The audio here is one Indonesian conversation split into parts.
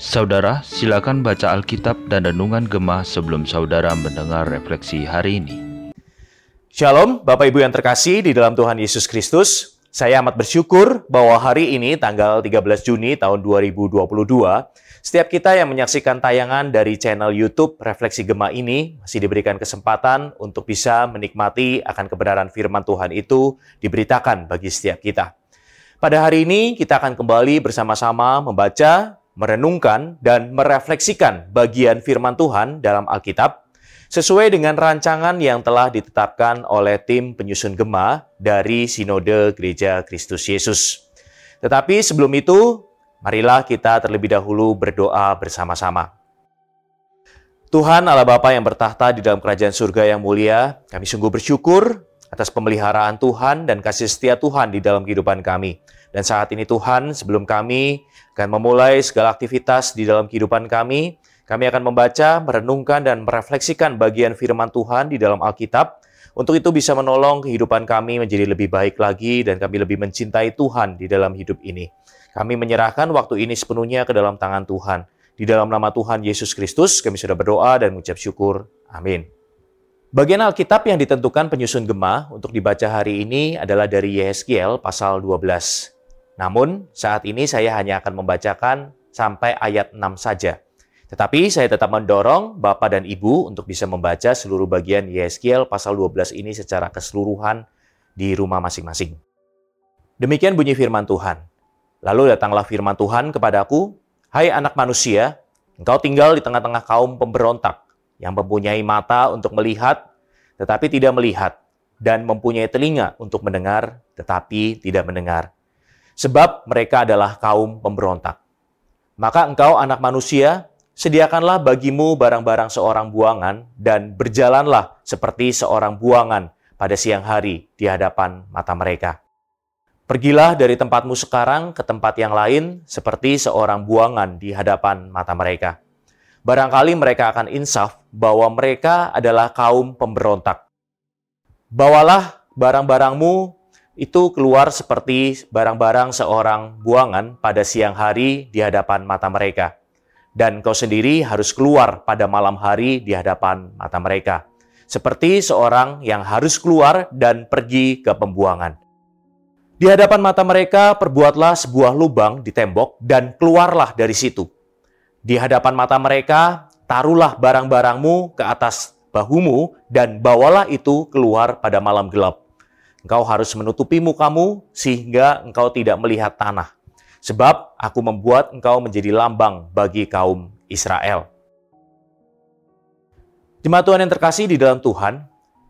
Saudara, silakan baca Alkitab dan Renungan Gemah sebelum saudara mendengar refleksi hari ini. Shalom, Bapak Ibu yang terkasih di dalam Tuhan Yesus Kristus. Saya amat bersyukur bahwa hari ini tanggal 13 Juni tahun 2022, setiap kita yang menyaksikan tayangan dari channel YouTube Refleksi Gemah ini masih diberikan kesempatan untuk bisa menikmati akan kebenaran firman Tuhan itu diberitakan bagi setiap kita. Pada hari ini kita akan kembali bersama-sama membaca merenungkan, dan merefleksikan bagian firman Tuhan dalam Alkitab sesuai dengan rancangan yang telah ditetapkan oleh tim penyusun gema dari Sinode Gereja Kristus Yesus. Tetapi sebelum itu, marilah kita terlebih dahulu berdoa bersama-sama. Tuhan Allah Bapa yang bertahta di dalam kerajaan surga yang mulia, kami sungguh bersyukur atas pemeliharaan Tuhan dan kasih setia Tuhan di dalam kehidupan kami. Dan saat ini Tuhan, sebelum kami akan memulai segala aktivitas di dalam kehidupan kami, kami akan membaca, merenungkan, dan merefleksikan bagian firman Tuhan di dalam Alkitab. Untuk itu bisa menolong kehidupan kami menjadi lebih baik lagi dan kami lebih mencintai Tuhan di dalam hidup ini. Kami menyerahkan waktu ini sepenuhnya ke dalam tangan Tuhan. Di dalam nama Tuhan Yesus Kristus, kami sudah berdoa dan mengucap syukur. Amin. Bagian Alkitab yang ditentukan penyusun gemah untuk dibaca hari ini adalah dari Yeskiel pasal 12. Namun, saat ini saya hanya akan membacakan sampai ayat 6 saja. Tetapi saya tetap mendorong Bapak dan Ibu untuk bisa membaca seluruh bagian Yeskiel pasal 12 ini secara keseluruhan di rumah masing-masing. Demikian bunyi firman Tuhan. Lalu datanglah firman Tuhan kepadaku, Hai anak manusia, engkau tinggal di tengah-tengah kaum pemberontak yang mempunyai mata untuk melihat, tetapi tidak melihat, dan mempunyai telinga untuk mendengar, tetapi tidak mendengar sebab mereka adalah kaum pemberontak. Maka engkau anak manusia, sediakanlah bagimu barang-barang seorang buangan dan berjalanlah seperti seorang buangan pada siang hari di hadapan mata mereka. Pergilah dari tempatmu sekarang ke tempat yang lain seperti seorang buangan di hadapan mata mereka. Barangkali mereka akan insaf bahwa mereka adalah kaum pemberontak. Bawalah barang-barangmu itu keluar seperti barang-barang seorang buangan pada siang hari di hadapan mata mereka. Dan kau sendiri harus keluar pada malam hari di hadapan mata mereka. Seperti seorang yang harus keluar dan pergi ke pembuangan. Di hadapan mata mereka, perbuatlah sebuah lubang di tembok dan keluarlah dari situ. Di hadapan mata mereka, taruhlah barang-barangmu ke atas bahumu dan bawalah itu keluar pada malam gelap Engkau harus menutupi mukamu sehingga engkau tidak melihat tanah. Sebab aku membuat engkau menjadi lambang bagi kaum Israel. Jemaat Tuhan yang terkasih di dalam Tuhan,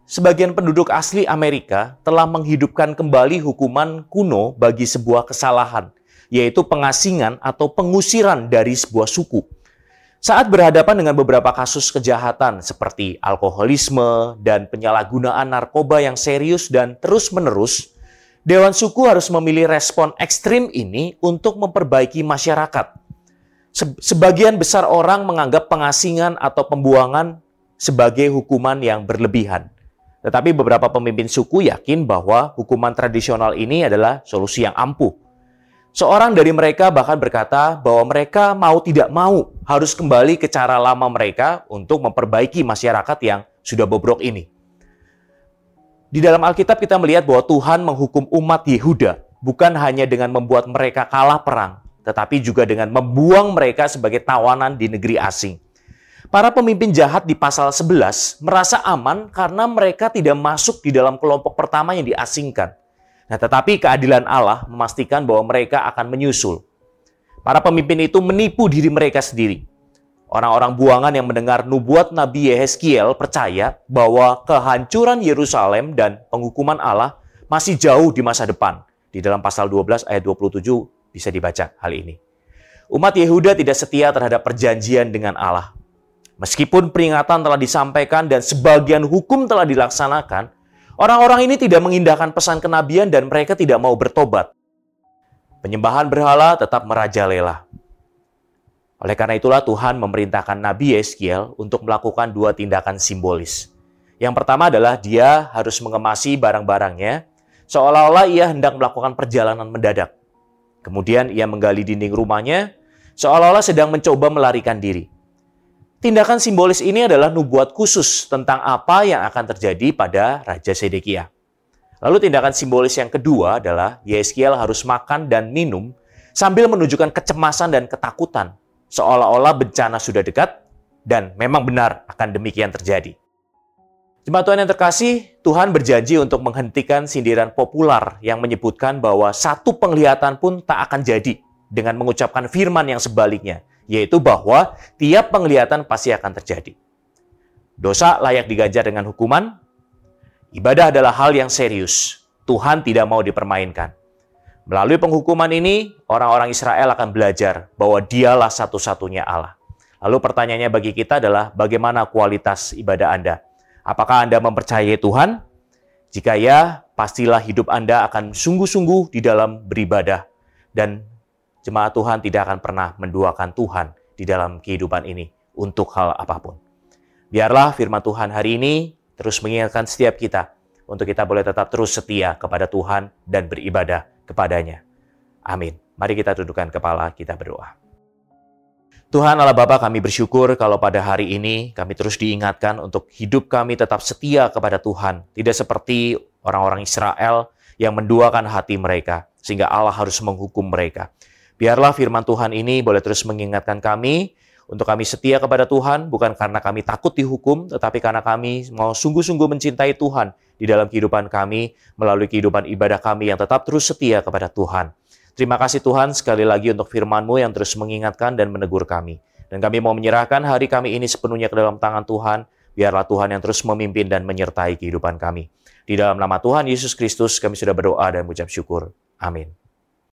sebagian penduduk asli Amerika telah menghidupkan kembali hukuman kuno bagi sebuah kesalahan, yaitu pengasingan atau pengusiran dari sebuah suku. Saat berhadapan dengan beberapa kasus kejahatan seperti alkoholisme dan penyalahgunaan narkoba yang serius dan terus-menerus, Dewan Suku harus memilih respon ekstrim ini untuk memperbaiki masyarakat. Sebagian besar orang menganggap pengasingan atau pembuangan sebagai hukuman yang berlebihan. Tetapi beberapa pemimpin suku yakin bahwa hukuman tradisional ini adalah solusi yang ampuh Seorang dari mereka bahkan berkata bahwa mereka mau tidak mau harus kembali ke cara lama mereka untuk memperbaiki masyarakat yang sudah bobrok ini. Di dalam Alkitab kita melihat bahwa Tuhan menghukum umat Yehuda bukan hanya dengan membuat mereka kalah perang, tetapi juga dengan membuang mereka sebagai tawanan di negeri asing. Para pemimpin jahat di pasal 11 merasa aman karena mereka tidak masuk di dalam kelompok pertama yang diasingkan. Nah, tetapi keadilan Allah memastikan bahwa mereka akan menyusul. Para pemimpin itu menipu diri mereka sendiri. Orang-orang buangan yang mendengar nubuat Nabi Yehezkiel percaya bahwa kehancuran Yerusalem dan penghukuman Allah masih jauh di masa depan. Di dalam pasal 12 ayat 27 bisa dibaca hal ini. Umat Yehuda tidak setia terhadap perjanjian dengan Allah. Meskipun peringatan telah disampaikan dan sebagian hukum telah dilaksanakan, Orang-orang ini tidak mengindahkan pesan kenabian dan mereka tidak mau bertobat. Penyembahan berhala tetap merajalela. Oleh karena itulah Tuhan memerintahkan Nabi Yeskiel untuk melakukan dua tindakan simbolis. Yang pertama adalah dia harus mengemasi barang-barangnya seolah-olah ia hendak melakukan perjalanan mendadak. Kemudian ia menggali dinding rumahnya, seolah-olah sedang mencoba melarikan diri. Tindakan simbolis ini adalah nubuat khusus tentang apa yang akan terjadi pada Raja Sedekia. Lalu tindakan simbolis yang kedua adalah Yeskiel harus makan dan minum sambil menunjukkan kecemasan dan ketakutan, seolah-olah bencana sudah dekat dan memang benar akan demikian terjadi. Jemaat Tuhan yang terkasih, Tuhan berjanji untuk menghentikan sindiran populer yang menyebutkan bahwa satu penglihatan pun tak akan jadi dengan mengucapkan firman yang sebaliknya, yaitu bahwa tiap penglihatan pasti akan terjadi. Dosa layak diganjar dengan hukuman. Ibadah adalah hal yang serius. Tuhan tidak mau dipermainkan. Melalui penghukuman ini, orang-orang Israel akan belajar bahwa dialah satu-satunya Allah. Lalu pertanyaannya bagi kita adalah bagaimana kualitas ibadah Anda? Apakah Anda mempercayai Tuhan? Jika ya, pastilah hidup Anda akan sungguh-sungguh di dalam beribadah dan jemaat Tuhan tidak akan pernah menduakan Tuhan di dalam kehidupan ini untuk hal apa pun. Biarlah firman Tuhan hari ini terus mengingatkan setiap kita untuk kita boleh tetap terus setia kepada Tuhan dan beribadah kepadanya. Amin. Mari kita dudukkan kepala, kita berdoa. Tuhan Allah Bapa kami bersyukur kalau pada hari ini kami terus diingatkan untuk hidup kami tetap setia kepada Tuhan. Tidak seperti orang-orang Israel yang menduakan hati mereka sehingga Allah harus menghukum mereka. Biarlah firman Tuhan ini boleh terus mengingatkan kami untuk kami setia kepada Tuhan bukan karena kami takut dihukum, tetapi karena kami mau sungguh-sungguh mencintai Tuhan di dalam kehidupan kami melalui kehidupan ibadah kami yang tetap terus setia kepada Tuhan. Terima kasih Tuhan sekali lagi untuk firman-Mu yang terus mengingatkan dan menegur kami. Dan kami mau menyerahkan hari kami ini sepenuhnya ke dalam tangan Tuhan. Biarlah Tuhan yang terus memimpin dan menyertai kehidupan kami. Di dalam nama Tuhan Yesus Kristus kami sudah berdoa dan mengucap syukur. Amin.